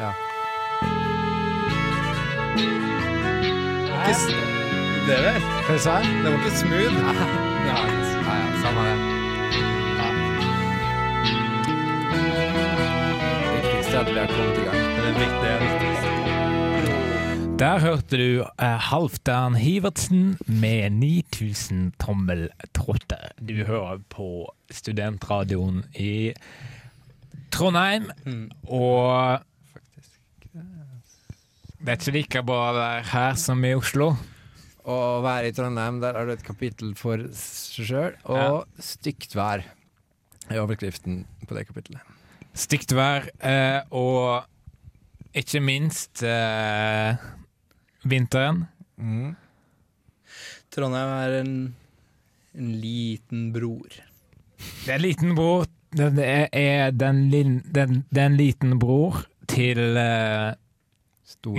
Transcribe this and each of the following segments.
Ja. Ikke s- Det der, Hva sa jeg? det var ikke smooth. Ja, ja, samme det. viktigste er at vi har kommet i gang. Det er viktig, det er viktigst. Der hørte du eh, Halvdan Hivertsen med 9000 tommeltrotter. Du hører på studentradioen i Trondheim, Mm. og det er ikke like bra å være her som i Oslo. Å være i Trondheim, der er det et kapittel for seg sjøl. Og stygt vær er overskriften på det kapittelet. Stygt vær, eh, og ikke minst eh, vinteren. Mm. Trondheim er en, en liten bror. Det er en liten bror Det er, er den, lin- den, den liten bror til uh,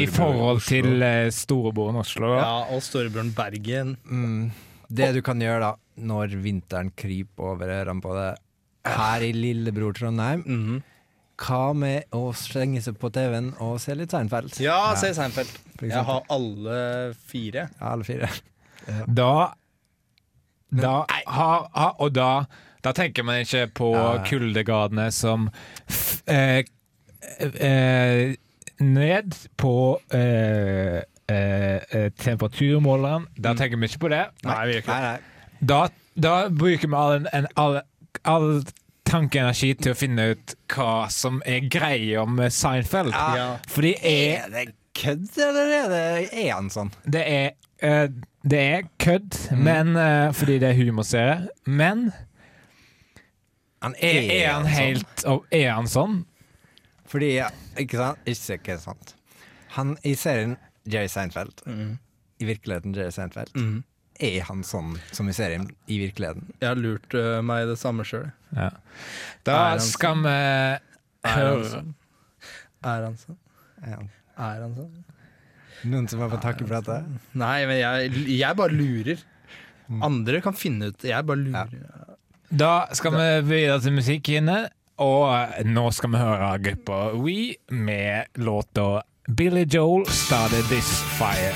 I forhold til uh, storebroren Oslo. Ja, og storebroren Bergen. mm. Det du kan gjøre da, når vinteren kryper over ørene på deg her i lillebror Trondheim, Mhm. hva med å slenge seg på TV-en og se litt Seinfeld? Ja, se Seinfeld. Jeg har alle fire. Ja, alle fire. Da Da ha, ha, Og da da tenker man ikke på Ja, ja. kuldegradene som f, eh, eh, Ned på eh, eh, eh, temperaturmåleren. Da tenker vi ikke på det. Nei, vi gjør ikke Nei, det. nei. Da, da bruker vi all, en, all, all tankeenergi til å finne ut hva som er greia med Seinfeld. Ja. Fordi er, Er det kødd, eller er det er han sånn? det er eh, Det er kødd, men eh, fordi det er humorserie. Men Han er, er han sånn. helt Er han sånn? Fordi, ikke sant? Ikke, ikke sant. Han i serien Jerry Seinfeld, mm. i virkeligheten Jerry Seinfeld, mm. er han sånn som i serien i virkeligheten? Jeg har lurt uh, meg det samme sjøl. Ja. Da skal vi Er han høre sånn? Er han sånn? Er han Er han sånn? noen som har fått takke for dette? Nei, men jeg, jeg bare lurer. Andre kan finne ut. Jeg bare lurer. Da skal vi videre til musikkene, og nå skal vi høre gruppa We med låta Billy Joel Started This Fire.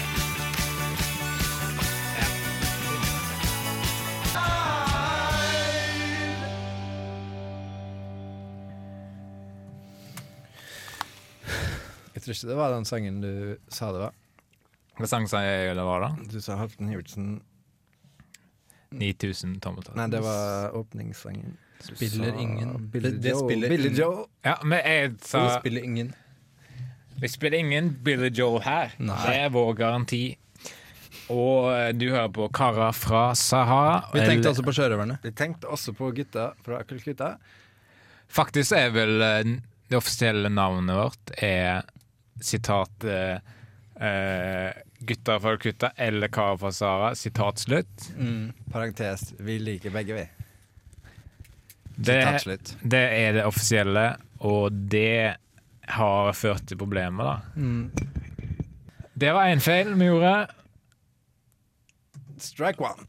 Jeg tror ikke det var den sangen du sa det var. Hva sang sa jeg det var, da? Du sa Halvdan Hivertsen 9000 tommeltall. Nei, det var åpningssangen. Spiller ingen. Billy Det- det spiller Billy ingen. Joe. Ja, men jeg sa Vi spiller ingen. Vi spiller ingen Billy Joel her. Nei. Det er vår garanti. Og eh, du hører på Kara fra Sahara. Vi tenkte Eller- også på sjørøverne. Vi tenkte også på gutta fra Kulkutta. Faktisk er vel eh, det offisielle navnet vårt er sitat eh, eh, Gutta fra Kutta eller Kara fra Sahara. Sitat slutt. Mm. Parentes, vi liker begge, vi. Det, det er det offisielle, og det har ført til problemer, da. Mm. Det var én feil vi gjorde, Strike one.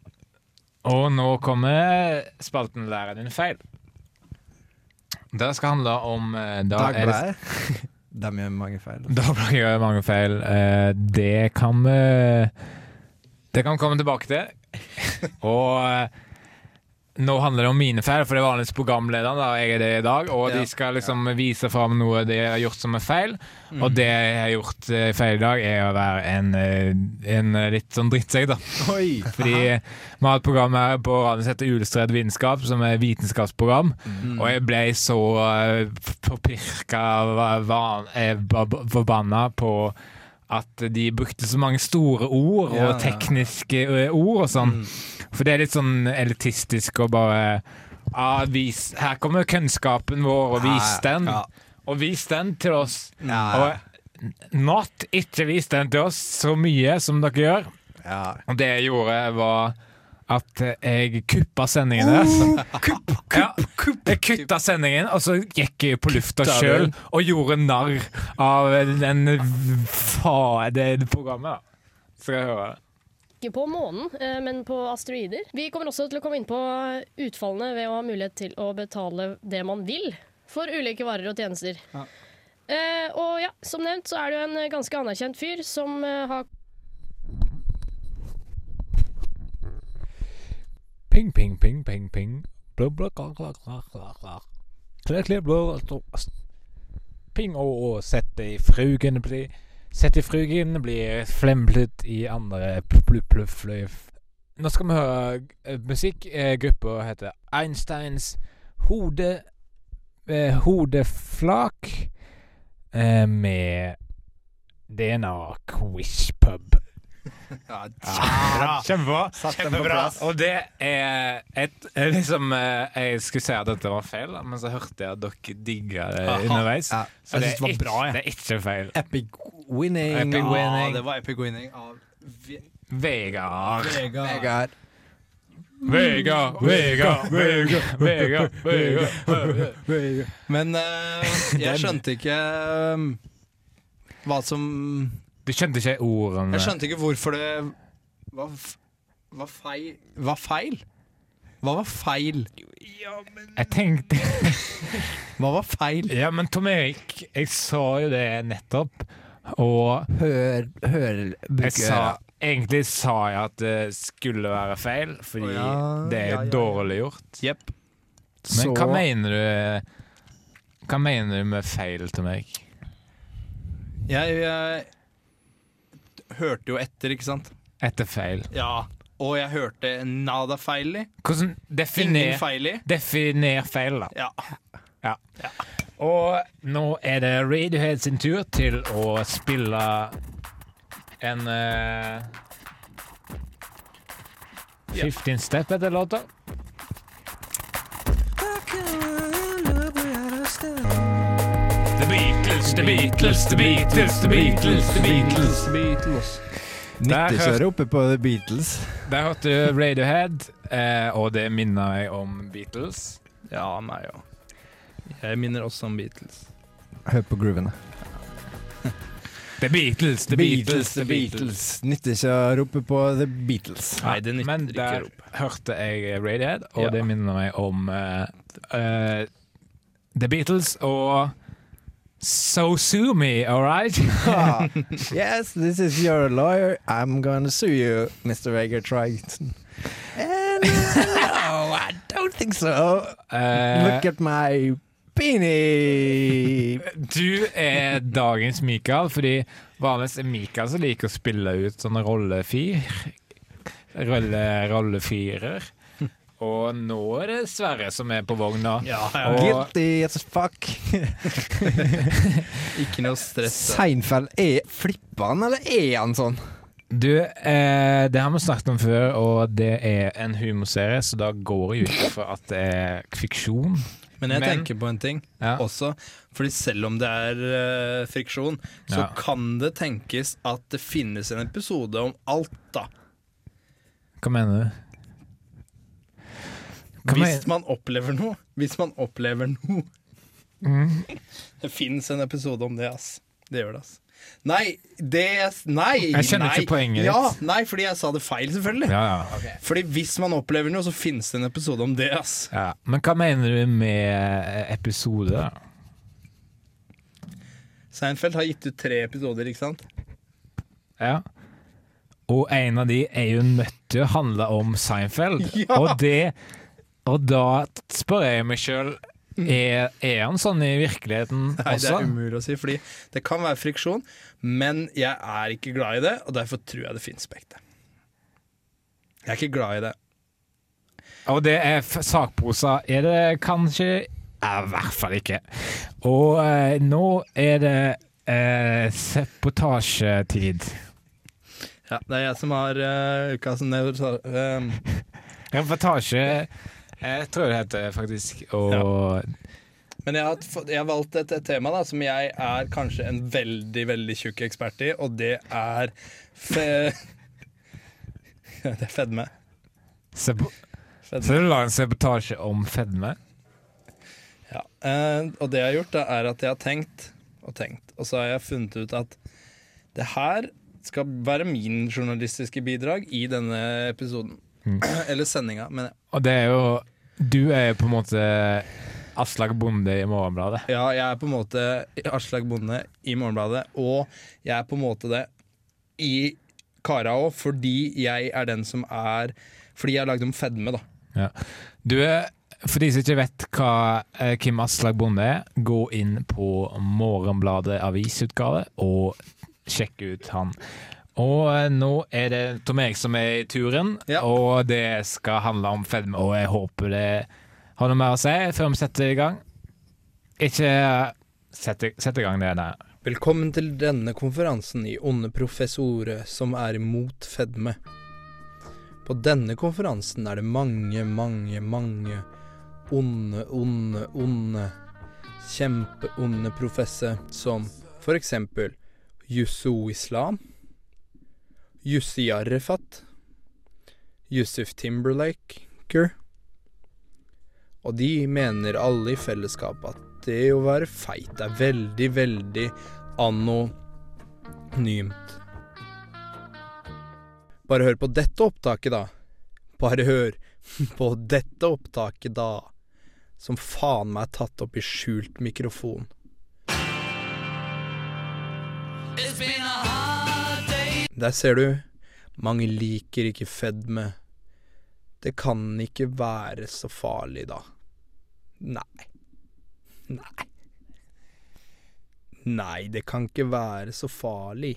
og nå kommer spalten Lære din feil. Det skal handle om eh, da Dagbladet. De gjør mange feil. Da gjør det mange feil. Eh, Det kan vi Det kan vi komme tilbake til. Og eh, nå handler det om mine feil, for det er vanligvis programlederen. Da, jeg er det i dag, og Ja. de skal liksom vise fram noe de har gjort som er feil. Og det jeg har gjort eh, feil i dag, er å være en, eh, en eh, litt sånn drittsekk, da. Oi! Fordi vi har et program her på radioen som heter Ulestrødd vitenskap, som er vitenskapsprogram. Mm. Og jeg ble så uh, forpirka forbanna på at de brukte så mange store ord og Ja, tekniske eh, ord og sånn. Mm. For det er litt sånn elitistisk å bare ah, vis, Her kommer kunnskapen vår, og vis den. Ja. Og vis den til oss. Og not ikke vis den til oss så mye som dere gjør. Ja. Og det jeg gjorde, var at jeg kuppa sendingen deres. Kupp, Ja, jeg kutta sendingen, og så gikk jeg på lufta sjøl og gjorde narr av den fa... det programmet. da. Skal jeg høre det? Ikke på månen, eh, men på asteroider. Vi kommer også til å komme inn på utfallene ved å ha mulighet til å betale det man vil for ulike varer og tjenester. Ja. Eh, og ja, som nevnt så er det jo en ganske anerkjent fyr som eh, har Ping, ping, ping, ping, ping. Blå, klak, klak, klak, klak, klak. Klær, klær, blå, stå, Ping, og, og sett i frugene bli Sett i frugene blir flemplet i andre pluff, pluff, pluff. Nå skal vi høre eh, musikk. Eh, Gruppa heter Einsteins hode... Eh, hodeflak med DNA Quiz Pub. Ja, Kjempebra. Kjempebra. Plass. Og det er et er liksom eh, Jeg skulle si at dette var feil, men så hørte jeg at dere digga det Aha. underveis. Ja. Så det det var er, bra, det er ikke feil. Epic winning. Epic Ja, det var epic winning av Ve- Vegard. Vegard. Vegard. Vegard, Vegard, Vegard, Vegard, Vegard. Men uh, jeg skjønte ikke eh, hva som Du skjønte ikke ordene? Jeg skjønte ikke hvorfor det var, f- var feil Var feil? Hva var feil? Jeg tenkte Hva var feil? Ja, men Tom Erik, jeg sa jo det nettopp, og Hør, hør jeg sa Egentlig sa jeg at det skulle være feil, fordi ja, det er ja, ja, ja. dårlig gjort. Jepp. Men hva mener du Hva mener du med feil Tom Erik? Jeg, jeg hørte jo etter, ikke sant? Etter feil. Ja. Og jeg hørte nada feil i. Hvordan Ingen Definer, feil i. definer feil, da. Ja. Og nå er det Radiohead sin tur til å spille en uh, 15 Step etter låta. The Beatles, The Beatles, The Beatles, The Beatles, The Beatles. Beatles. Der 90-kjøret oppe på The Beatles. Der hørte du Radiohead, eh, og det minner meg om Beatles. Ja, meg òg. Jeg minner også om Beatles. Hør på groovene. The Beatles, The Beatles, The Beatles. Nytter ikke å rope på The Beatles. Nei, det nytter Men ikke å der rope. hørte jeg Radiohead, og Ja. det minner meg om uh, uh, The Beatles og So Sue Me, all right? Ah, yes, this is your lawyer. I'm gonna sue you, Mr. Vegard Triton. And, uh, no, I don't think so. Uh, Look at my beanie. du er dagens Mikael, fordi vanligvis er Mikael som liker å spille ut sånne rollefyr. Rolle, rollefirer. Og nå er det Sverre som er på vogna. Ja, ja. Og- Guilty as fuck. Ikke noe stress. Seinfeld, er flipper han, eller er han sånn? Du, eh, det har vi snakket om før, og det er en humorserie, så da går jeg ut fra at det er fiksjon. Men jeg Men- tenker på en ting Ja. også. Fordi selv om det er uh, friksjon, så Ja. kan det tenkes at det finnes en episode om alt, da. Hva mener du? Hva Hvis jeg... man opplever noe. Hvis man opplever noe. Mm. Det fins en episode om det, ass. Det gjør det, ass. Nei, det Nei! Jeg skjønner nei. ikke poenget ja. Nei, fordi jeg sa det feil, selvfølgelig. Ja, ja. Fordi hvis man opplever noe, så finnes det en episode om det, ass. ja. Men hva mener du med eh, episode? Seinfeld har gitt ut tre episoder, ikke sant? Ja. Og en av de er jo nødt til å handle om Seinfeld. Ja. Og, det, og da spør jeg meg sjøl er, er han sånn i virkeligheten Nei, det er umulig å si, fordi det kan være friksjon, men jeg er ikke glad i det, og derfor tror jeg det finnes spekter. Jeg er ikke glad i det. Og det er sakprosa. Er det kanskje I hvert fall ikke. Og eh, nå er det eh, sepotasjetid. Ja, det er jeg som har uh, ukas. Um, Reportasje jeg tror det heter faktisk. Og men jeg har, jeg har valgt et, et tema da, som jeg er kanskje en veldig, veldig tjukk ekspert i, og det er fe... Det er fedme. sepo så fedme. du la en sabotasje om fedme? Ja. Eh, og det jeg har gjort, da, er at jeg har tenkt og tenkt, og så har jeg funnet ut at det her skal være min journalistiske bidrag i denne episoden. Mm. Eller sendinga, men Og det er jo Du er jo på en måte Aslak Bonde i Morgenbladet. Ja, jeg er på en måte Aslak Bonde i Morgenbladet, og jeg er på en måte det i Kara òg, fordi jeg er den som er Fordi jeg har lagd om fedme, da. Du, er for de som ikke vet hva eh, Kim Aslak Bonde er, gå inn på Morgenbladet avisutgave og sjekk ut han. Og eh, nå er det Tom Erik som er i turen, Ja. og det skal handle om fedme. Og jeg håper det har noe mer å si før vi setter i gang. Ikke eh, sett, i- gang det der. Velkommen til denne konferansen i Onde professorer som er imot fedme. På denne konferansen er det mange, mange, mange onde, onde, onde, kjempeonde professor som for eksempel Yusso Islam, Jussi Arrefat, Yusuf Timberlaker. Og de mener alle i fellesskap at det å være feit er veldig, veldig anonymt. Bare hør på dette opptaket, da. Bare hør på dette opptaket, da. Som faen meg er tatt opp i skjult mikrofon. Der ser du. Mange liker ikke fedme. Det kan ikke være så farlig, da. Nei. Nei. Nei, det kan ikke være så farlig.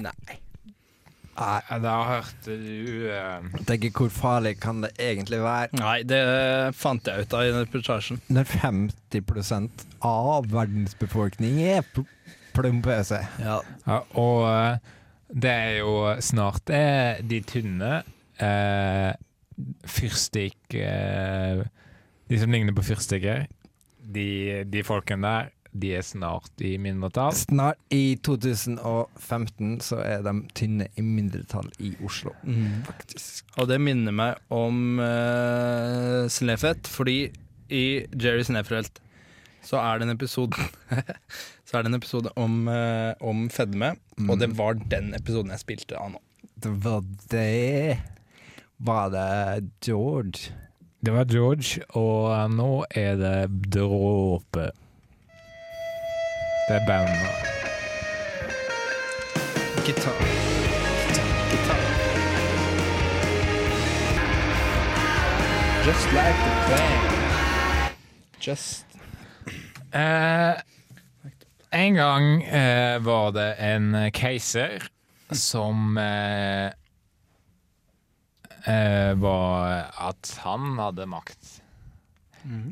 Nei. Nei, Da hørte du uh... Tenker, hvor farlig kan det egentlig være Nei, det fant jeg ut av i reportasjen. når 50% av verdens befolkning er pl plumpøse? Ja. Ja, og eh, det er jo snart det er de tynne eh, fyrstikk eh, De som ligner på fyrstikker, de, de folkene der, de er snart i mindretall. Snart i 2015 så er de tynne i mindretall i Oslo. Faktisk. Og det minner meg om uh, Snefet, fordi i Jerry Snefrelt så er det en episode Så er det en episode om, eh, om fedme, og det var den episoden jeg spilte av nå. Det var det Var det George? Det var George, og nå er det Dråpe. Det er bandet. Gitar. Gitar. Just like the band. Just Eh, en gang eh, var det en keiser som eh, eh, var at han hadde makt.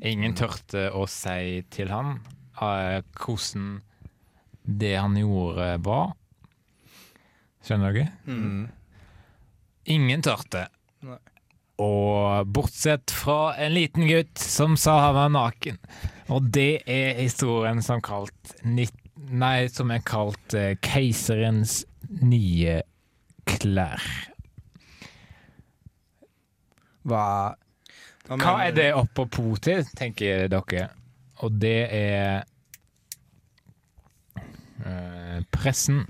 Ingen tørte å si til han eh, hvordan det han gjorde, var. Skjønner dere? mm. Ingen tørte. Nei. Og bortsett fra en liten gutt som sa han var naken. Og det er historien som kalt Nei, som er kalt eh, Keiserens nye klær. Hva Hva er det oppå til, tenker dere? Og det er eh, pressen,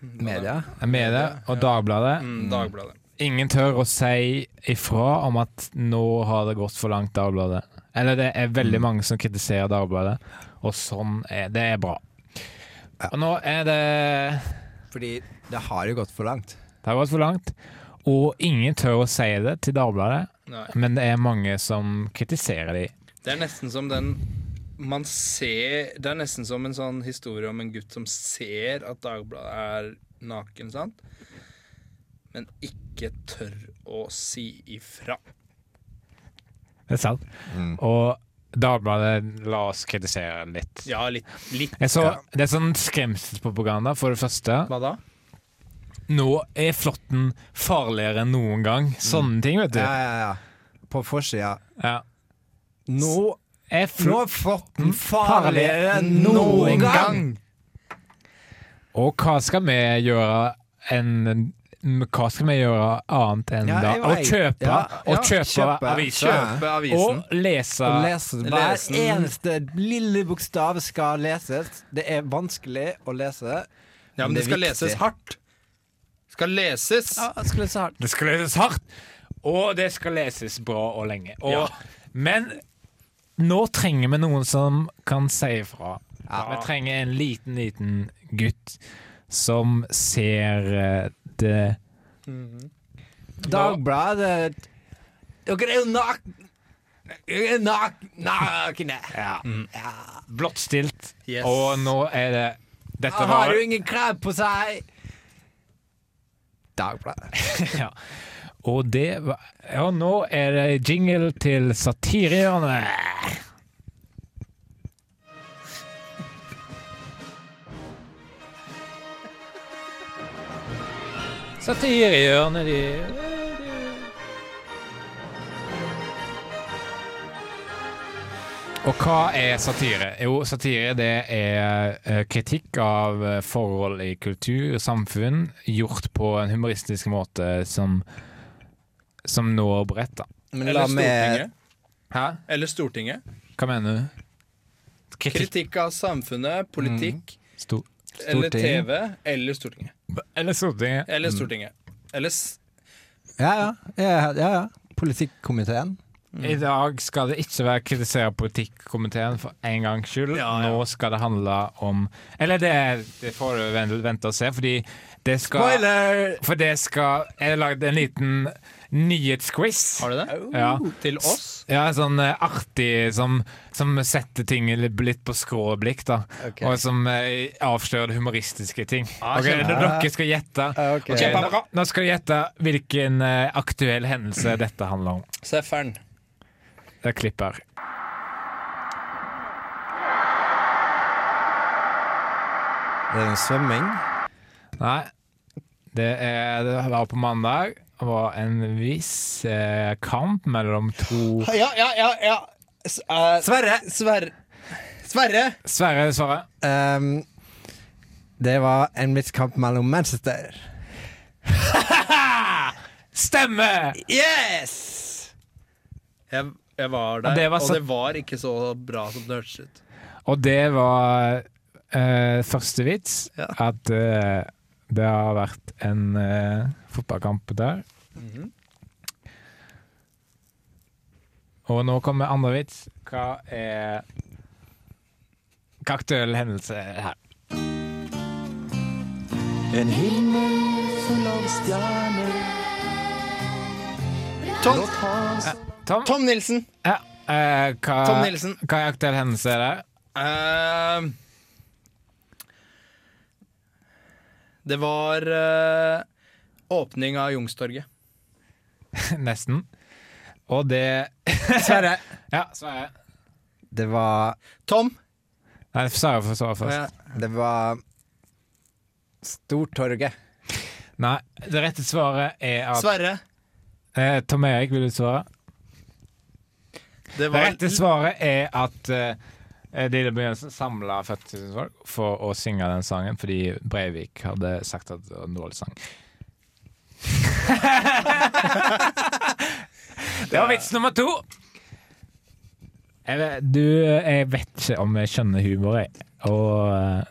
Media? media og Dagbladet. Mm, Dagbladet. Ingen tør å si ifra om at nå har det gått for langt, Dagbladet. Eller det er veldig mange som kritiserer Dagbladet, og sånn er det er bra. Og nå er det Fordi det har jo gått for langt. Det har gått for langt, og ingen tør å si det til Dagbladet, Nei. men det er mange som kritiserer de. Det er nesten som den man ser Det er nesten som en sånn historie om en gutt som ser at Dagbladet er naken, sant? Men ikke tør å si ifra. Det er sant. Og Dagbladet la oss kritisere litt. Ja, litt. litt Jeg så, ja. det er sånn skremselspropaganda, for det første. Hva da? Nå er flåtten farligere enn noen gang. Sånne ting, vet du. Ja, ja, ja. På forsida. Ja. Nå, Er nå er flåtten farligere enn noen gang! Og hva skal vi gjøre en hva skal vi gjøre annet enn Ja, da å kjøpe, Ja, ja, kjøpe, kjøpe. aviser? Kjøpe avisen. Og lese Å lese hver eneste lille bokstav skal leses. Det er vanskelig å lese. Ja, men det skal viktig. leses hardt. Skal leses. Ja, jeg skal lese hardt. Det skal leses hardt, og det skal leses bra og lenge. Og, Ja. Men nå trenger vi noen som kan si ifra. Ja. Vi trenger en liten, liten gutt som ser eh, -hmm. Dagbladet Dere er jo nak... Nak nakne! ja, Ja. blottstilt. Yes. Og nå er det Dette var har jo ingen klær på seg! Dagbladet. ja. Og det var Ja, nå er det jingle til Satirehjørnet. Satirehjørnet, de Og hva er satire? Jo, satire det er eh, kritikk av eh, forhold i kultur og samfunn gjort på en humoristisk måte som, som når bredt, da. Men Eller Stortinget. Hæ? Eller Stortinget. Hva mener du? Kritikk? Kritikk av samfunnet, politikk, Sto eller Stortinget. TV, eller Stortinget. Eller Stortinget? Eller Stortinget. Eller s Ja, ja. ja, ja, Politikkomiteen. Politikkomiteen. I dag skal det ikke være kritisere politikkkomiteen for en gangs skyld. Ja, ja. Nå skal det handle om Eller det, det får du vente og se, fordi det skal Spoiler! For det skal Jeg har lagd en liten nyhetsquiz. Har du det? Ja. Til oss? Ja, sånn eh, artig som, som setter ting litt på skråblikk, da. Okay. Og som eh, avslører humoristiske ting. Ah, okay, Dere skal gjette. Okay. ok. Ok, nå, nå skal dere gjette hvilken eh, aktuell hendelse dette handler om. Seffern. Det er klipper. Det er en svømming. Nei, det, er, det var på mandag. Var en viss eh, kamp mellom to Ja, ja, ja. ja. S uh, Sverre! Sverre. Sverre! Sverre, Sverre. Um, det var en viss kamp mellom Manchester. Stemme! Yes! Jeg, jeg var der, Og det var så- og det var ikke så bra som det hørtes ut. Og det var uh, første vits. Ja. At eh, det har vært en eh, fotballkamp der. Og nå kommer andre vits. Hva er Hva aktuell hendelse er her? En himmel full av stjerner Tom, Tom? Tom Nilsen. Ja. Eh, hva, Tom Nilsen. hva er aktuell hendelse her? det? Eh, det var uh, åpning av Jungstorget. Nesten. Og det Sverre. Ja, Sverre. Det var Tom. Nei, Sverre får svare først. Ja. Det var Stortorget. Nei, det rette svaret er at Sverre. eh, Tom Erik, vil du svare? Det Det rette svaret er at uh, Lille Begynnelsen samla 40 000 folk for å synge den sangen fordi Breivik hadde sagt at det var en dårlig sang. det var vits nummer to. Jeg vet, du, jeg vet ikke om jeg skjønner humor, jeg. Og eh,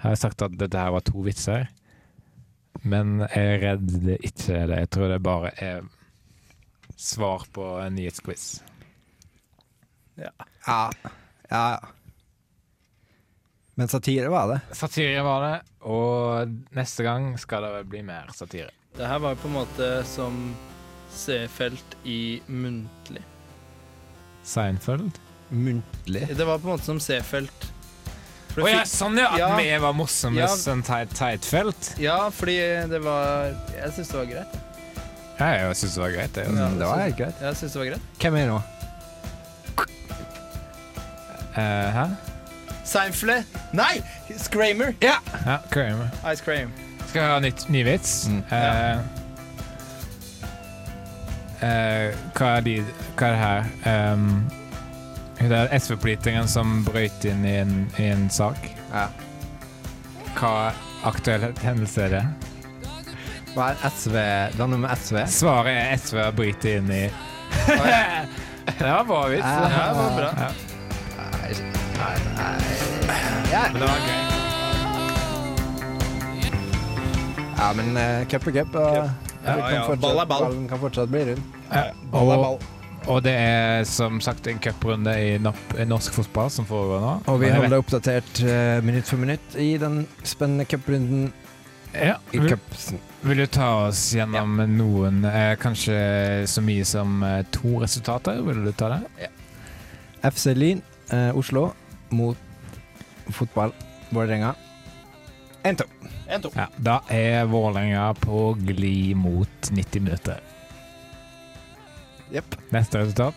jeg har sagt at dette her var to vitser. Men jeg er redd det ikke er det. Jeg tror det bare er svar på en nyhetsquiz. Ja. Ja, ja. Men satire var det. Satire var det, og neste gang skal det vel bli mer satire. Det her var jo på en måte som C-felt i muntlig. Seinfeld? Muntlig. Det var på en måte som C-felt. Å det ja, sånn ja! At Ja. vi var morsomme Ja. som teit, teitfelt? ja, fordi det var Jeg syns det var greit. Ja, jeg syns det var greit, det. ja, det var helt greit. Jeg synes det var greit. Hvem er det nå? Eh, hæ? Seinfeld Nei! Scramer. Ja, Kramer. Ice Cream. Skal vi ha nytt, ny vits? Mm. Eh, eh, hva er de Hva er det her? Um, det er SV-politikeren som brøyt inn i en, i en sak. Ja. Hva aktuell hendelse er det? Hva er SV? Det er noe med SV? Svaret er SV har brytet inn i Det var bra vits. Ja, det var bra. Ja. Ja, Men det var gøy. ja men uh, cup er cup, og Ja, ja, fortsatt- ball er ball. ballen kan fortsatt bli rund. Ja, Ball er ball. Og det er som sagt en cuprunde i i norsk fotball som foregår nå. Og vi holder holder oppdatert uh, minutt for minutt i den spennende cuprunden ja, i vil, vil du ta oss gjennom noen, eh, kanskje så mye som eh, to resultater? Vil du ta det? FC Lyn eh, Oslo mot fotball Vålerenga. 1-2. Ja, da er Vålerenga på glid mot 90 minutter. Jepp. Neste resultat?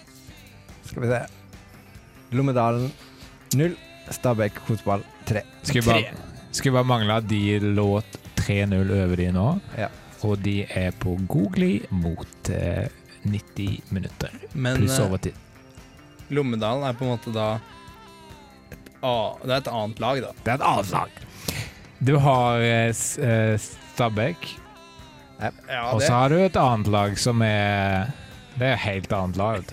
Skal vi se. Lommedalen 0. Stabæk fotball 3. Skulle bare, skulle bare mangle at de lå 3-0 over de nå. Ja. Og de er på god glid mot eh, 90 minutter. Men Pluss eh, overtid. Lommedalen er på en måte da et, a- Det er et annet lag, da. Det er et annet lag. Du har eh, eh, Stabæk, Ja, og så har du et annet lag som er Det er et helt annet lag.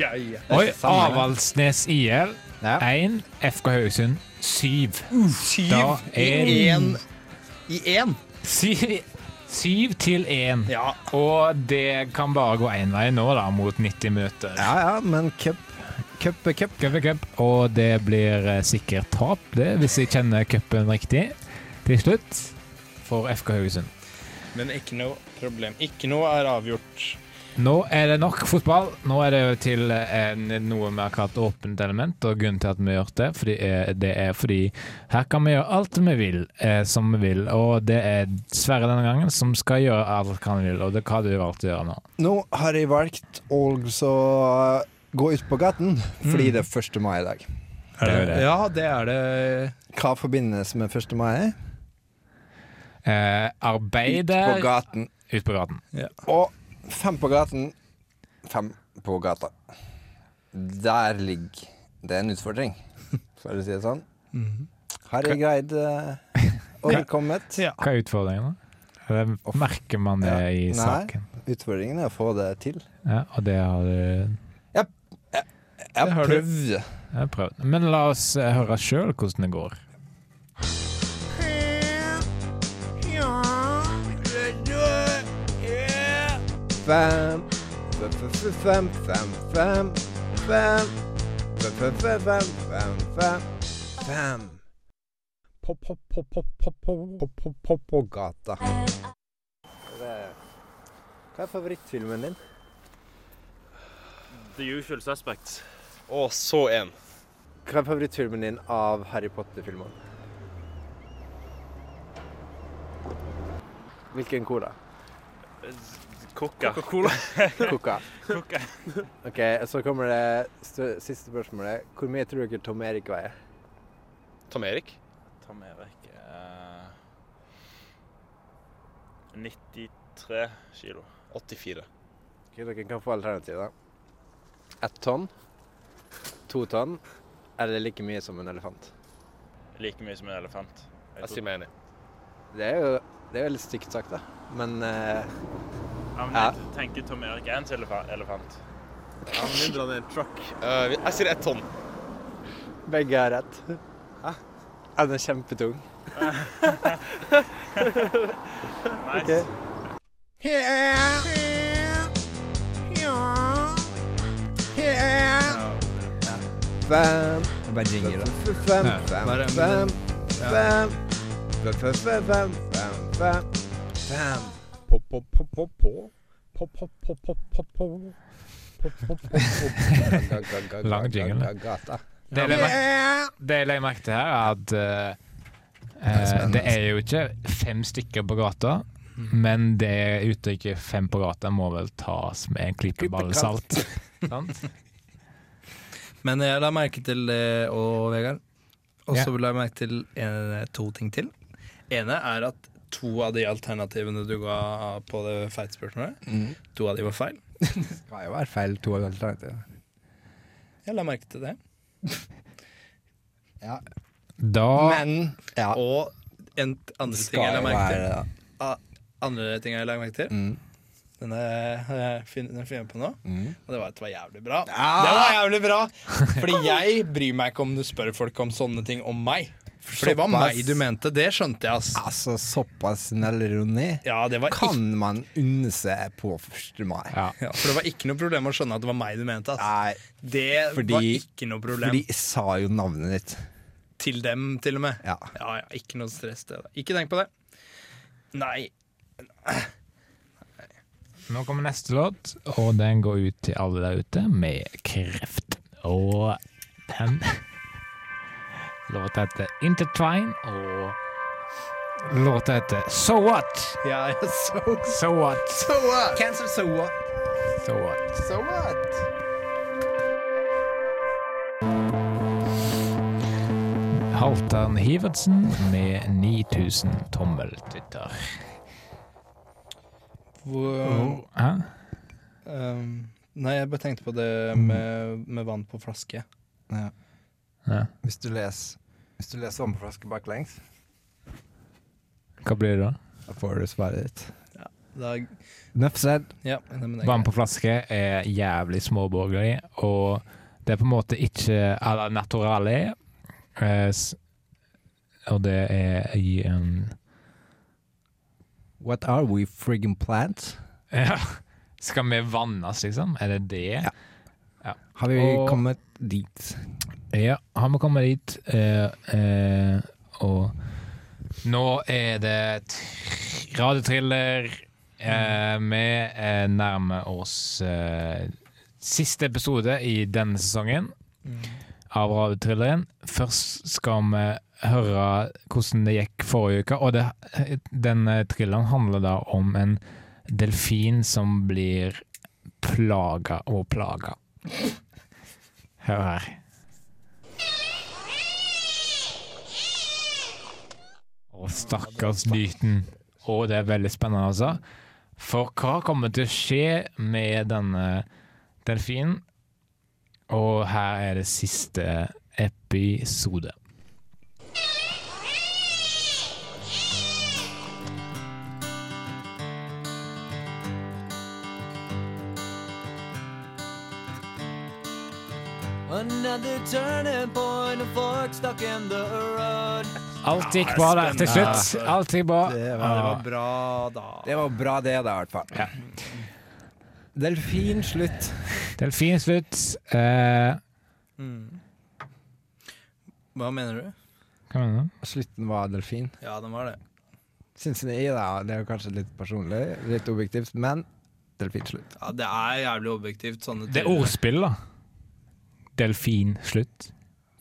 ja, ja. Oi. Avaldsnes IL Ja. 1, FK Haugesund 7. Syv Da i er- én I én! 7 til 1. Ja. Og det kan bare gå én vei nå, da, mot 90 minutter. ja, ja, men cup Cup er cup. Cup er cup, og det blir eh, sikkert tap, det, hvis jeg kjenner cupen riktig, til slutt, for FK Haugesund. Men ikke noe problem. Ikke noe er avgjort. Nå er det nok fotball. Nå er det jo til en, noe vi har kalt åpent element, og grunnen til at vi har gjort det, fordi, eh, det er fordi her kan vi gjøre alt vi vil, eh, som vi vil, og det er Sverre denne gangen som skal gjøre alt han vil, og det har du valgt å gjøre nå. Nå har jeg valgt å gå ut på gaten, fordi det er 1. mai i dag. Det er det. Ja, det er det. Hva forbindes med 1. mai? Eh, Ut på gaten. ut på gaten. Ja. Og fem på gaten, fem på gata. Der ligger det en utfordring, for å si det sånn. Har jeg greid uh, overkommet? Ja. Hva er utfordringen, da? Det merker man det Ja. i Nei. saken? Utfordringen er å få det til. Ja, og det har du Jeg jeg, har har du. jeg har prøvd. Men la oss eh, høre sjøl hvordan det går. fem. Fem, fem, fem, fem. Fem. På-på-på-på-på-på-på-på-gata. Hva er favorittfilmen din? The Usual Suspects. og så en. Hva er favorittfilmen din av Harry Potter-filmene? Hvilken kor, da? Coca. Coca-Cola. Coca. Coca. Ok, så kommer det siste spørsmålet. Hvor mye tror dere Tom Erik veier? Tom Erik. Tom Erik eh, 93 kilo. 84. Ok, dere kan få alternativ, da. Ett tonn, to tonn, eller like mye som en elefant. Like mye som en elefant. Jeg sier meg enig. Det er jo det er veldig stygt sagt, da. Men eh, Ja, men Ja. jeg tenker Tom Erik er en elefa- elefant. Ja, mindre enn en truck. Uh, jeg sier ett tonn. begge har rett. Hæ? Den er kjempetung. Nice. Fem, Yeah. jingle, da. fem, Ja, fem, bare- fem, ja. fem, fem, fem, fem, fem, fem, fem, fem. På, Lang jingle. Det jeg legger merke- til her, er at eh, eh, det er jo ikke fem stykker på gata. Men det uttrykket 'fem på gata' må vel tas med en klype ballesalt. Men jeg la merke til det òg, Vegard. Og så la jeg merke til en, to ting til. ene er at to av de alternativene du ga på det feitspørsmålet, Mm. to av de var feil. Det skal jo være feil to alternativer. Jeg la merke til det. Ja. Da Men ja, Og en andre ting jeg la merke til. det. Andre ting jeg la merke til. Mm. Den har jeg fin- den finner jeg på nå. Mm. Og det var at det var jævlig bra. Ja. Det var jævlig bra! Fordi jeg bryr meg ikke om du spør folk om sånne ting om meg. For det var meg du mente, det skjønte jeg, ass. Altså, såpass snill ironi Ja, var kan man unne seg på 1. mai. Ja. Ja, for det var ikke noe problem å skjønne at det var meg du mente. ass. Nei, Det Fordi- var ikke noe problem. fordi jeg sa jo navnet ditt. Til dem, til og med. Ja. Ja, ja, ikke noe stress. det da. Ikke tenk på det. Nei. Nå kommer neste låt, og den går ut til alle der ute med kreft. Og den låta heter Intertwine, og låta heter So What? Ja, ja, so, So What? so what? Cancer so what? So What? So what? Halvdan Hivertsen med 9000 tommeltitter. Hvor, Hæ? um, nei, jeg bare tenkte på det med, med vann på flaske. Ja. Ja. Hvis du leser Hvis du leser om flaske baklengs, Hva blir det da? da får du svaret ditt. Da, Nuff said. ja, det er Vann på flaske er jævlig småborgerlig, og det er på en måte ikke à la naturale. eh, Og det er i en What are we friggin' plants? Ja. Skal vi vannes, liksom? Er det det? Ja. Har vi Og- kommet dit? Ja, har vi kommet dit, eh, eh, og nå er det radiotriller. Eh, vi eh, nærmer oss eh, siste episode i denne sesongen av radiotrilleren. Først skal vi høre hvordan det gikk forrige uke, og det, denne thrilleren handler da om en delfin som blir plaga og plaga. Hør her. Å, stakkars Newton. Og det er veldig spennende, altså. For hva kommer til å skje med denne delfinen? Og her er det siste episode. Another turning point, a fork stuck in the road. Alt gikk bra der til slutt. Alt gikk bra. Det var, det var bra, da. det var bra, det, da, i hvert fall. Ja. Delfin slutt. Delfin slutt. Eh, Mm. Hva mener du? hva mener du? Slutten var delfin. Ja, den var det. Syns jeg, da. Det er jo kanskje litt personlig, litt objektivt, men delfin slutt. Ja, Det er jævlig objektivt. Sånne Det er ordspill, da. Delfin slutt.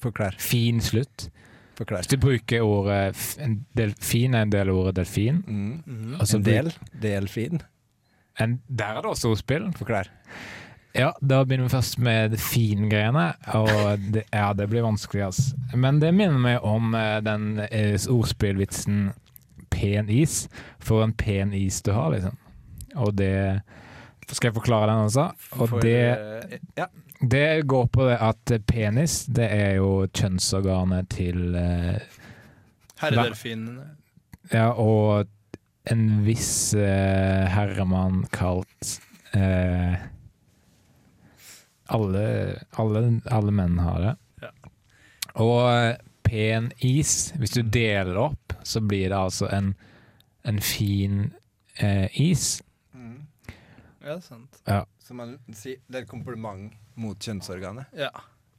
Forklar. Fin slutt. Forklar. Hvis du bruker ordet en Delfin er en del av ordet delfin. Mm. Mm. En del. Delfin. En, der er det også ordspill. Forklar. Ja, da begynner vi først med fin-greiene. Og det, ja, det blir vanskelig, altså. Men det minner meg om eh, den eh, ordspillvitsen 'pen is'. For en pen is du har, liksom. Og det Skal jeg forklare den også? Og For, det, eh, Ja. det går på det at penis, det er jo kjønnsorganet til uh, Herredelfinene. Ja, og en viss uh, herremann kalt uh, alle, alle, alle menn har det. Ja. Og eh, pen is, hvis du deler opp, så blir det altså en, en fin eh, is. Ja, sant. Så man sier det er et kompliment mot kjønnsorganet. Ja.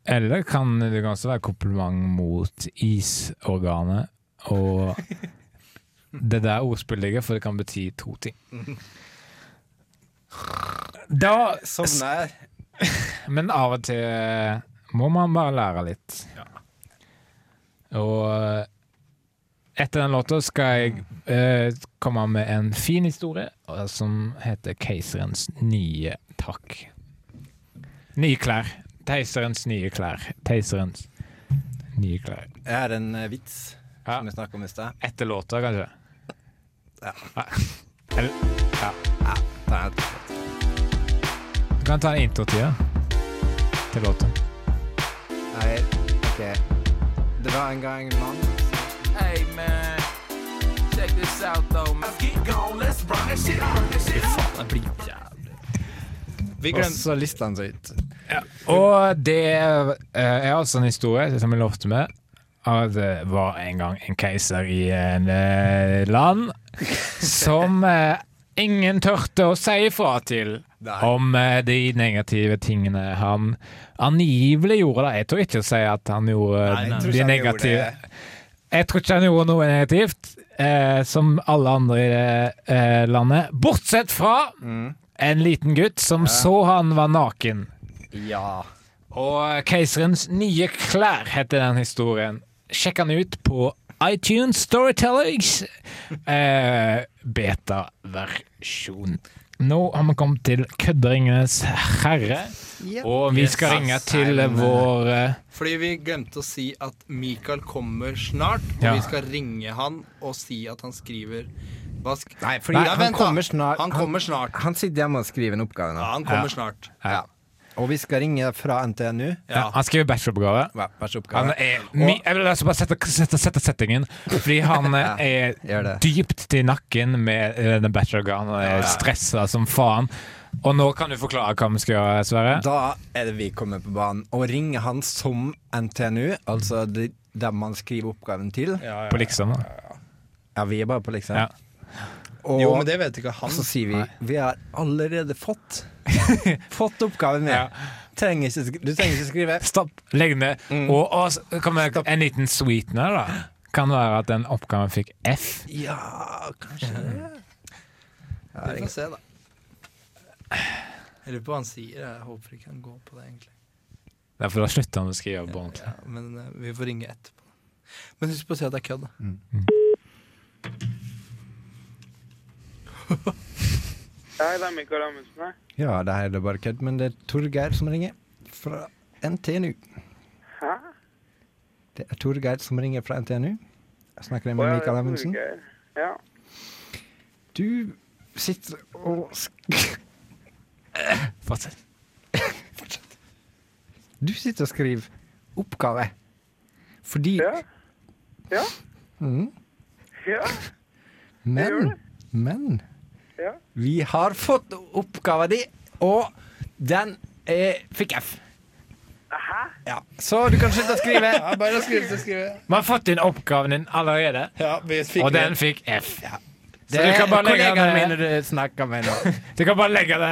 Eller kan det kan også være kompliment mot isorganet. Og det der ordspillet ligger, for det kan bety to ting. Da Sovner jeg. Men av og til må man bare lære litt. Og eh, etter den låta skal jeg eh, komme med en fin historie eh, som heter 'Keiserens nye takk'. Nye klær. Keiserens nye klær. Keiserens nye klær. Jeg har en eh, vits Ja. som vi snakka om i stad. Etter låta, kanskje? Ja. ja. Eller ja. ja. en- Du kan ta en introtid til låta. Nei, OK. Det var en gang en mann Hey man, check this out though. Man. Keep going, let's burn this shit burn this shit. Det blir jævlig. Vi Og så lista han seg ut. Og det eh, er altså en historie som jeg lovte med, at det var en gang en keiser i en eh, land som eh, ingen turte å si ifra til Nei. om eh, de negative tingene han angivelig gjorde. Da. Jeg tror ikke å si at han gjorde Nei, de negative gjorde. Jeg tror ikke han gjorde noe negativt, eh, som alle andre i det eh, landet. Bortsett fra Mm. en liten gutt som så han var naken. Ja. Og Keiserens nye klær heter den historien. Sjekk han ut på iTunes Storytellings eh, beta-versjon. Nå har vi kommet til Kødderingenes herre, og vi skal ringe til vår eh, Fordi vi glemte å si at Mikael kommer snart, og Ja. vi skal ringe han og si at han skriver hva Nei, fordi Nei, han vent kommer snart. Han kommer snart. Han sitter hjemme og skriver en oppgave nå. Ja, han kommer Ja. snart. Ja. Og vi skal ringe fra NTNU. Ja. Han skriver bacheloroppgave. Er Han jeg vil altså bare sette, sette, sette settingen, fordi han eh, er dypt til nakken med eh, den bacheloroppgaven og er stressa som faen. Og nå kan du forklare hva vi skal gjøre, Sverre. Da er det vi kommer på banen. Og ringer han som NTNU, altså de, der man skriver oppgaven til. På liksom. da. Ja, vi er bare på liksom. Ja. Og, Jo, men det vet ikke han. og så sier vi vi har allerede fått Fått oppgaven med. Ja. Trenger ikke, du trenger ikke skrive. Stopp. Legg ned. Mm. Og, og vi, en liten sweetener, da. Kan være at den oppgaven fikk F. Ja, kanskje det. Mm. Vi får se, da. Jeg lurer på hva han sier. Jeg håper ikke han går på det, egentlig. Derfor å slutte han å skrive på ordentlig. Ja, men uh, vi får ringe etterpå. Men husk på å si at det er kødd. da. Hei, det er Mikael Amundsen her. Ja, det her er det bare kødd, men det er Torgeir som ringer fra NTNU. Hæ? Det er Torgeir som ringer fra NTNU. Jeg snakker med ja, det Mikael er Amundsen. Ja. Du sitter og sk Fortsett. Du sitter og skriver oppgave. Fordi Ja. Ja. Mm. Ja. Men, men Ja. Vi har fått oppgaven din, og den er, fikk F. Hæ? Ja. Så du kan slutte å skrive. Ja, bare skrive, skrive. Vi har fått inn oppgaven din allerede, Ja, vi fikk og den fikk F. Det Så du kan bare legge den mine du snakker med nå. Du kan bare legge det.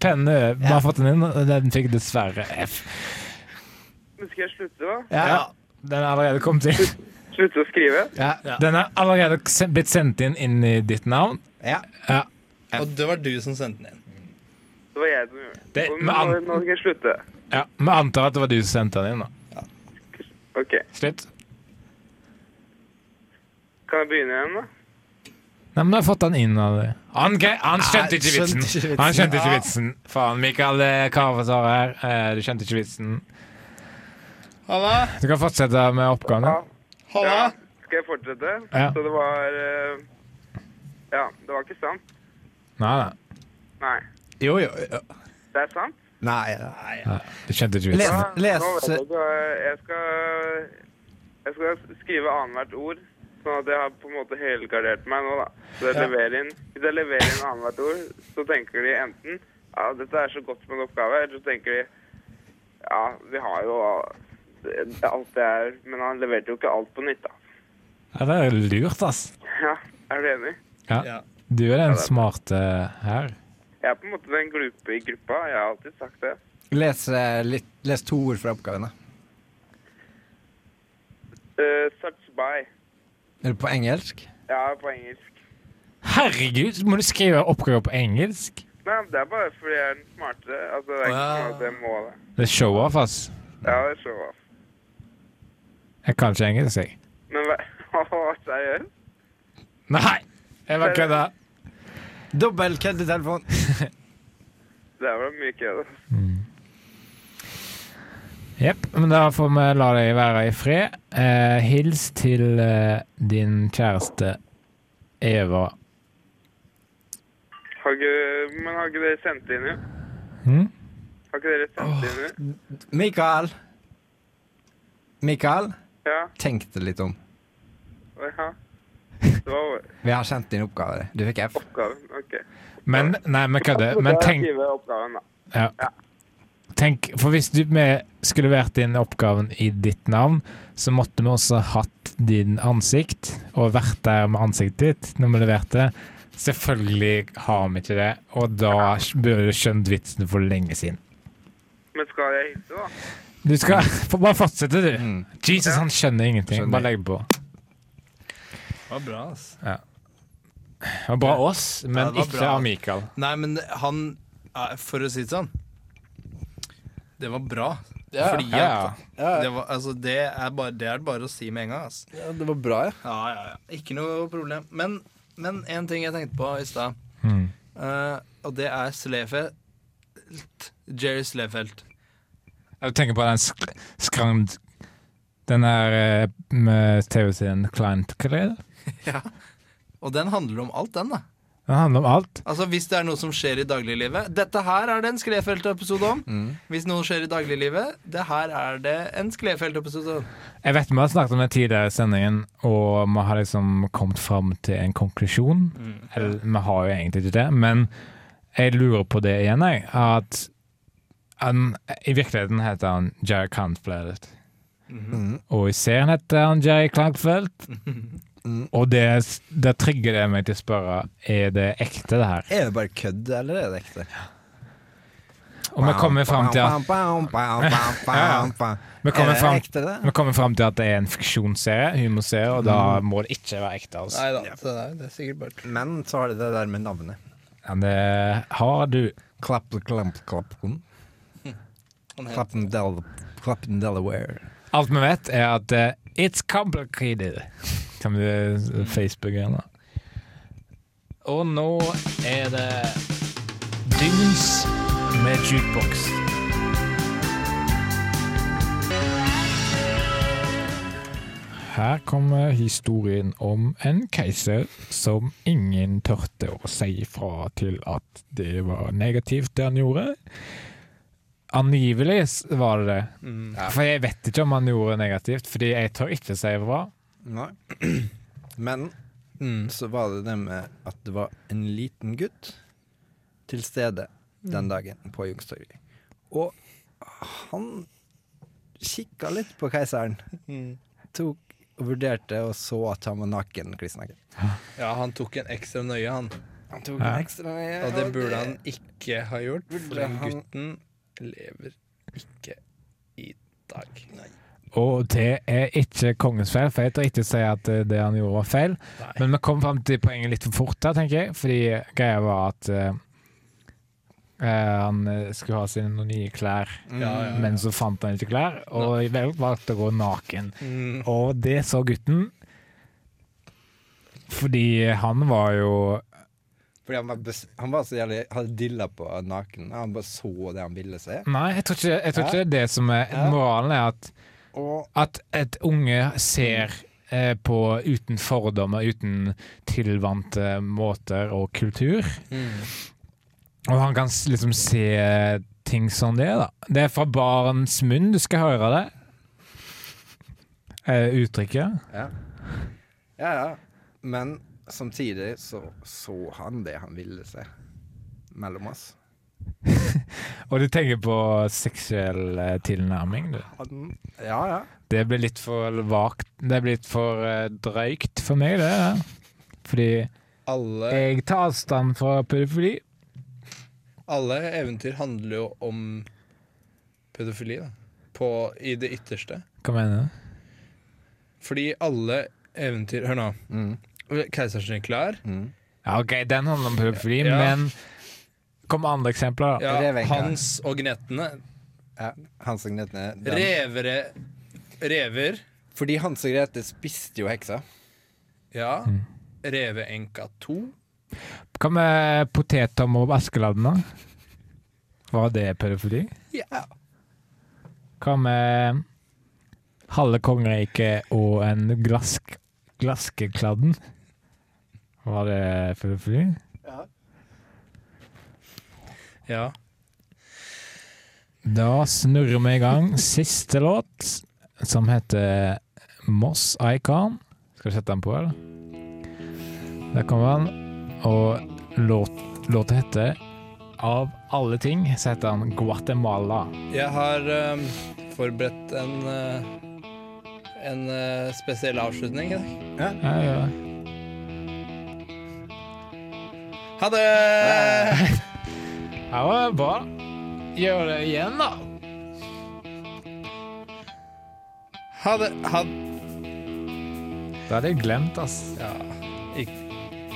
Vi har fått den inn, og den fikk dessverre F. Men skal jeg slutte, da? Ja. Den er allerede kommet inn. Slutte å skrive? Ja. Den er allerede blitt sendt inn inn i ditt navn. ja. Ja. Og det var du som sendte den inn. Det var jeg som gjorde det. Nå, nå skal jeg slutte. ja. Vi antar at det var du som sendte den inn. da. OK. Slutt. Kan jeg begynne igjen, da? Nei, men du har fått den inn. allerede. Han, han skjønte ikke vitsen. Han skjønte ikke Ja. vitsen. Faen, Mikael eh, Karvasar her. Eh, Du skjønte ikke vitsen. Halla! Du kan fortsette med oppgaven. Ja. Halla! Ja. Skal jeg fortsette? Ja. Så det var eh, Ja, det var ikke sant? Nei, nei. Nei. Jo, jo. jo. Det er sant? Nei, nei. nei. Du skjønte ikke vitsen. Les, les. Jeg skal, jeg skal skrive annethvert ord, sånn at jeg har på en måte helgardert meg nå, da. Så jeg Ja. leverer inn, hvis jeg leverer inn annethvert ord, så tenker de enten ja, dette er så godt som en oppgave, eller så tenker de ja, vi har jo alt det er Men han leverte jo ikke alt på nytt, da. Ja, det er lurt, ass. Ja, er du enig? Ja. Du er den smarte her. Jeg er på en måte den glupe i gruppa. Jeg har alltid sagt det. Les, eh, litt, les to ord fra oppgaven. da. Uh, such by. Er det på engelsk? Ja, på engelsk. Herregud, må du skrive oppgaver på engelsk? Nei, det er bare fordi jeg er den smarte. Altså, det er ikke ja. sånn at jeg må det. Det er show-off, ass. Ja, det er show off. Jeg kan ikke engelsk, jeg. Men hva? Seriøst? Nei, jeg bare kødda. Dobbel køddetelefon. Det var mye kødd. Jepp, men da får vi la deg være i fred. Eh, hils til eh, din kjæreste Eva. Har ikke, men har ikke dere sendt det inn, jo? Hm? Har ikke dere sendt det inn, jo? Mikael. Mikael, Ja, tenk deg litt om. ja. Det var Vi har sendt din oppgave. Du fikk F. oppgaven. Ok. Men Nei, vi kødder. Men tenk skriver jeg oppgaven, da. ja. Tenk, for hvis du vi skulle vært inn oppgaven i ditt navn, så måtte vi også hatt din ansikt, og vært der med ansiktet ditt når vi leverte. Selvfølgelig har vi ikke det, og da burde du skjønt vitsen for lenge siden. Men skal jeg hilse, da? Du skal bare fortsette, du. Mm. Jesus, han skjønner ingenting. Skjønner. Bare legg på. Det var bra, ass. Det var bra oss, men Ja, var ikke bra. av Michael. Nei, men han For å si det sånn Det var bra. Ja. Fordi Ja, at Ja, det, var, altså, det, er bare, det er bare å si med en gang. Altså. ja, det var bra, ja. Ja, ja, ja. Ikke noe problem. Men, men en ting jeg tenkte på i stad, Mm. uh, og det er Slefelt. Jerry Slefelt. Jeg tenker på den sk skrand... Den der eh, med TV-serien Client er? Ja. Og den handler om alt, den, da. Den handler om alt. Altså Hvis det er noe som skjer i dagliglivet Dette her er det en Skrefelt-episode om. Mm. Hvis noe skjer i dagliglivet, det her er det en Skrefelt-episode om. Jeg vet vi har snakket om det tidligere i sendingen, og vi har liksom kommet fram til en konklusjon. Eller vi har jo egentlig ikke det, men jeg lurer på det igjen, jeg. At han, i virkeligheten heter han Jerry Cantfladet. Mm. Og i serien heter han Jerry Clankfelt. Mm. Og det, det trigger det meg til å spørre Er det ekte, det her. Er det bare kødd, eller er det ekte? Og vi kommer fram til at vi kommer Er fram, vi kommer fram til at det er en fiksjonsserie, humorserie, og da må det ikke være ekte. Altså. Nei da, det, er, det er sikkert bare Men så har det det der med navnet. Ja, det har du. Klapp, klapp, klapp. Klappen, Del Delaware. Alt vi vet, er at uh, it's complicated. Kan vi uh, Facebook igjen, da? Og nå er det Dyns med jukebox. Her kommer historien om en keiser som ingen tørte å si fra til at det var negativt det han gjorde. Angivelig var det det. Mm. For jeg vet ikke om han gjorde det negativt, fordi jeg tør ikke si fra. Nei. Men Mm. så var det det med at det var en liten gutt til stede den dagen på Youngstorget. Og han kikka litt på keiseren. Mm. Tok og vurderte og så at han var naken. klissnaken. Ja, han tok en ekstra nøye, han. Han tok en ekstra nøye. Og det burde han ikke ha gjort, for den gutten lever ikke i dag. Og det er ikke kongens feil, for jeg tør ikke si at eh, det han gjorde var feil. Nei. Men vi kom fram til poenget litt for fort der, tenker jeg. Fordi greia var at eh, han skulle ha sine nye klær, Mm. Men så fant han ikke klær, og vel valgte å gå naken. Mm. Og det så gutten. Fordi han var jo Fordi han var, han var så jævlig hadde dilla på naken. Han bare så det han ville se. Nei, jeg tror ikke, jeg tror ikke Ja. det som er moralen, er at At et unge ser eh, på uten fordommer, uten tilvante måter og kultur. Mm. Og han kan liksom se ting som det da. Det er fra barns munn du skal høre det. Eh, uttrykket. Ja. ja, ja. Men samtidig så så han det han ville se mellom oss. Og du tenker på seksuell eh, tilnærming, du. Ja, ja. Det blir litt for vagt Det blir litt for eh, drøyt for meg, det. Ja. Fordi Alle, jeg tar avstand fra pedofili. alle eventyr handler jo om pedofili, da. På, I det ytterste. Hva mener du? Fordi alle eventyr Hør nå. Mm. Keiserens klær. Mm. Ja, ok, den handler om pedofili, Ja. men Kom med andre eksempler, da. Ja, Revenka. Hans og Gnettene. ja. Hans og Grete den- Revere Rever. Fordi Hans og Grete spiste jo heksa. Ja. Mm. Reveenka 2. Hva med potetom og Askeladden, da? Var det pedofili? Ja. Hva med Halve kongeriket og en glask, Glaskekladden? Var det pedofili? Ja. Da snurrer vi i gang siste låt, som heter Moss Icon. Skal du sette den på, eller? Der kommer den. Og låt, låta heter av alle ting så heter han Guatemala. Jeg har um, forberedt en uh, en uh, spesiell avslutning i dag. Ja, ja. Ha det! Ja, det var bra. Gjør det igjen, da. Ha det. Ha Det hadde jeg glemt, ass. Ja.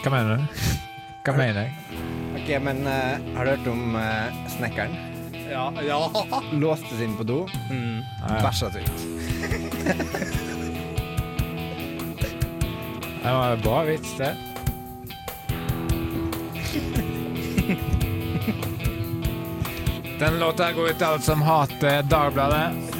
Hva mener du? Hva mener jeg? Ok, men eh, har du hørt om eh, snekkeren? Ja. ja. Låste seg inn på do, Mm. Ja, bæsja ut. Det var en bra vits, det. Den låta går ut til alle som hater Dagbladet.